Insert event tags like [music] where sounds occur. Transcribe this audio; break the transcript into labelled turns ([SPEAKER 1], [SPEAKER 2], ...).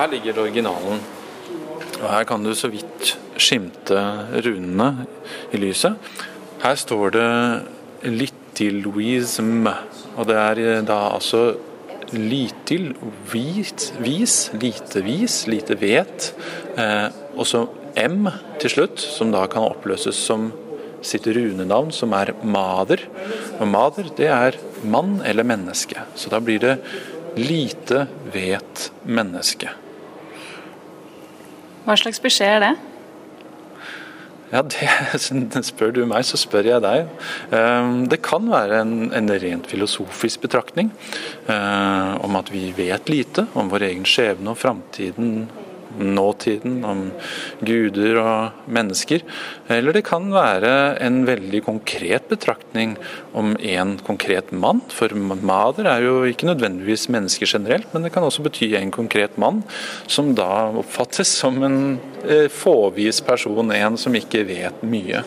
[SPEAKER 1] Her ligger originalen. Og Her kan du så vidt skimte runene i lyset. Her står det 'Littilwism', og det er da altså Litil, vis, vis lite vis, lite vet, eh, og så M til slutt, som da kan oppløses som sitt runenavn, som er Mader. Og Mader, det er mann eller menneske. Så da blir det lite vet menneske.
[SPEAKER 2] Hva slags beskjed er det?
[SPEAKER 1] Ja, det [laughs] spør du meg, så spør jeg deg. Ehm, det kan være en, en rent filosofisk betraktning eh, om at vi vet lite om vår egen skjebne og framtiden nåtiden, om guder og mennesker. Eller det kan være en veldig konkret betraktning om en konkret mann. For mader er jo ikke nødvendigvis mennesker generelt, men det kan også bety en konkret mann, som da oppfattes som en eh, fåvis person, en som ikke vet mye.